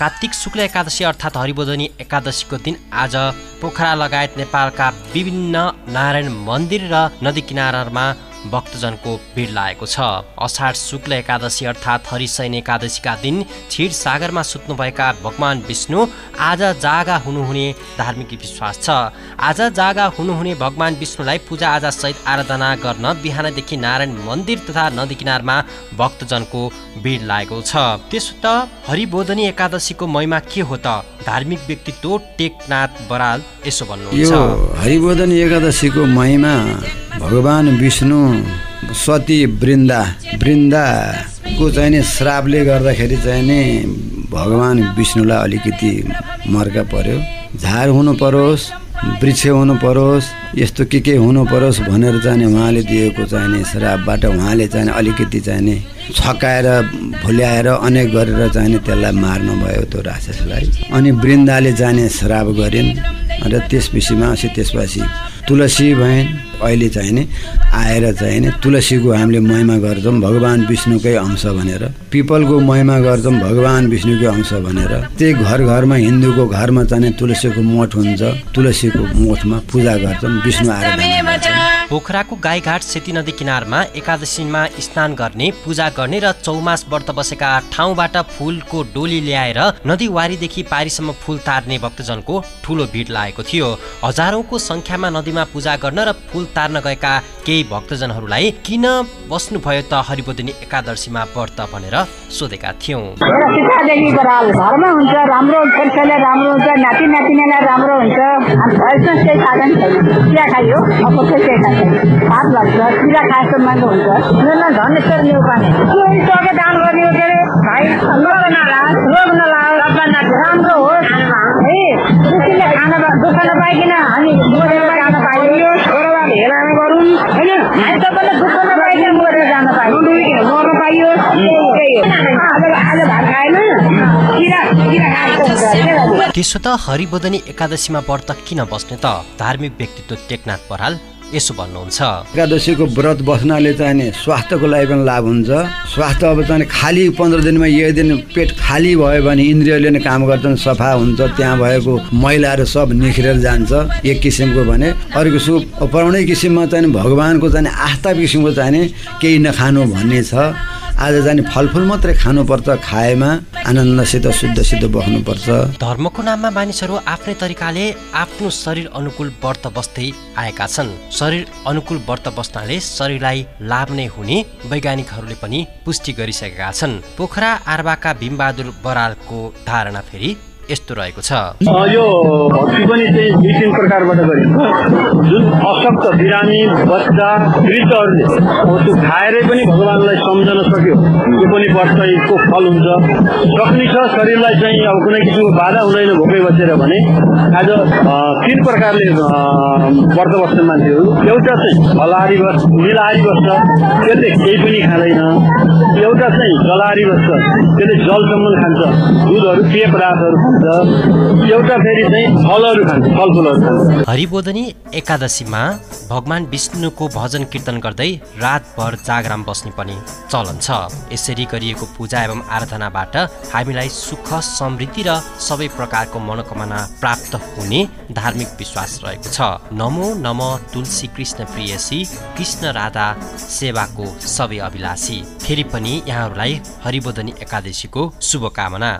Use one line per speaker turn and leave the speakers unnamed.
कार्तिक शुक्ल एकादशी अर्थात् हरिबोधनी एकादशीको दिन आज पोखरा लगायत नेपालका विभिन्न नारायण मन्दिर र नदी किनारामा भक्तजनको भिड लागेको छ। अषाढ शुक्ल एकादशी अर्थात् हरिशयन एकादशीका दिन क्षीर सागरमा सुत्नुभएका भगवान् विष्णु आज जागा हुनुहुने धार्मिक विश्वास छ। आज जागा हुनुहुने भगवान् विष्णुलाई पूजा आजा सहित आराधना गर्न बिहानदेखि नारायण मन्दिर तथा नदी किनारमा भक्तजनको भिड लागेको छ। त्यसो त हरिबोधनी एकादशीको महिमा के हो त? धार्मिक व्यक्तित्व टेकनाथ बराल यसो भन्नुहुन्छ।
हरिबोधन एकादशीको महिमा भगवान् विष्णु सती वृन्दा। वृन्दाको चाहिँ नि श्रापले गर्दाखेरि चाहिँ नि भगवान् विष्णुलाई अलिकति मर्का पर्यो। झार हुनु परोस् वृक्ष हुनु परोस् यस्तो के के हुनु परोस् भनेर चाहिँ उहाँले दिएको चाहिँ नि श्रापबाट उहाँले चाहिँ अलिकति चाहिँ नि छकाएर भुल्याएर अनेक गरेर चाहिँ नि त्यसलाई मार्नुभयो त्यो राक्षसलाई। अनि वृन्दाले जाने श्राप गरिन्। र त्यस विषयमा त्यसपछि तुलसी भइन् अहिले चाहिँ नि आएर चाहिँ नि तुलसीको हामीले महिमा गर्छौँ भगवान् विष्णुकै अंश भनेर। पिपलको महिमा गर्छौँ भगवान् विष्णुकै अंश भनेर। त्यही घर घरमा हिन्दूको घरमा चाहिँ नि तुलसीको मठ हुन्छ। तुलसीको मठमा पूजा गर्छौँ विष्णु आराधना
पोखराको गाईघाट सेती नदी किनारमा एकादशीमा स्नान गर्ने पूजा गर्ने र चौमास व्रत बसेका ठाउँबाट फुलको डोली ल्याएर नदी वारीदेखि पारीसम्म फुल तार्ने भक्तजनको ठुलो भिड लागेको थियो। हजारौंको संख्यामा नदीमा पूजा गर्न र फुल तार्न गएका केही भक्तजनहरूलाई किन बस्नुभयो त हरिबोधिनी एकादशीमा व्रत भनेर सोधेका थियौँ।
हुन्छ राम्रो छोरीछोरीलाई राम्रो हुन्छ नाति नातिनीलाई राम्रो हुन्छ केही साधन छैन चिया खाइयो अब केही खान्छ भात लाग्छ चिया खाए जस्तो महँगो हुन्छ झन् यस्तो न्यु पानी के सके दान गर्ने हो के अरे भाइ रोग नलाग राम्रो होस् है दुखीले खान दुःख नपाइकन हामी हामी मरेर जान पाइयो मर्न पाइयो
त्यसो त हरिबोधनी एकादशीमा व्रत किन बस्ने त? धार्मिक व्यक्तित्व टेकनाथ बराल यसो भन्नुहुन्छ।
एकादशीको व्रत बस्नाले चाहिँ नि स्वास्थ्यको लागि पनि लाभ हुन्छ। स्वास्थ्य अब चाहिँ खाली पन्ध्र दिनमा एक दिन पेट खाली भयो भने इन्द्रियले नै काम गर्छन् सफा हुन्छ त्यहाँ भएको मैलाहरू सब निखिरेर जान्छ एक किसिमको भने। अर्को किसिमको पराउनै किसिममा चाहिँ भगवान्को चाहिँ आस्था किसिमको चाहिँ नि केही नखानु भन्ने छ। आज चाहिँ नि फलफुल मात्रै खानुपर्छ खाएमा आनन्दसित शुद्धसित बस्नुपर्छ।
धर्मको नाममा मानिसहरू आफ्नै तरिकाले आफ्नो शरीर अनुकूल व्रत बस्दै आएका छन्। शरीर अनुकूल व्रत बस्नाले शरीरलाई लाभ नै हुने वैज्ञानिकहरूले पनि पुष्टि गरिसकेका छन्। पोखरा आर्बाका भीमबहादुर बरालको धारणा फेरि यस्तो रहेको छ।
यो भक्ति पनि चाहिँ दुई तिन प्रकारबाट गरिन्छ। जुन अशक्त बिरामी बच्चा वृद्धहरूले त्यो खाएरै पनि भगवान्लाई सम्झन सक्यो त्यो पनि वर्षको फल हुन्छ। सक्ने छ शरीरलाई चाहिँ अब कुनै किसिमको बाधा हुँदैन भोकै बसेर भने। आज तिन प्रकारले व्रत बस्छन् मान्छेहरू। एउटा चाहिँ फलाहारी बस् निलाहारी बस्छ त्यसले केही पनि खाँदैन। एउटा चाहिँ जलहारी बस्छ त्यसले जलसम्म खान्छ। दुधहरू पेय पदार्थहरू खान्छ एउटा फेरि चाहिँ फलहरू खान्छ फलफुलहरू खान्छ।
हरिबोधनी एकादशीमा भगवान विष्णुको भजन कीर्तन गर्दै रातभर जागराम बस्ने पनि चलन छ। यसरी गरिएको पूजा एवं आराधनाबाट हामीलाई सुख समृद्धि र सबै प्रकारको मनोकामना प्राप्त हुने धार्मिक विश्वास रहेको छ। नमो नम तुलसी कृष्ण प्रियसी कृष्ण राधा सेवाको सबै अभिलाषी। फेरि पनि यहाँहरूलाई हरिबोधनी एकादशीको शुभकामना।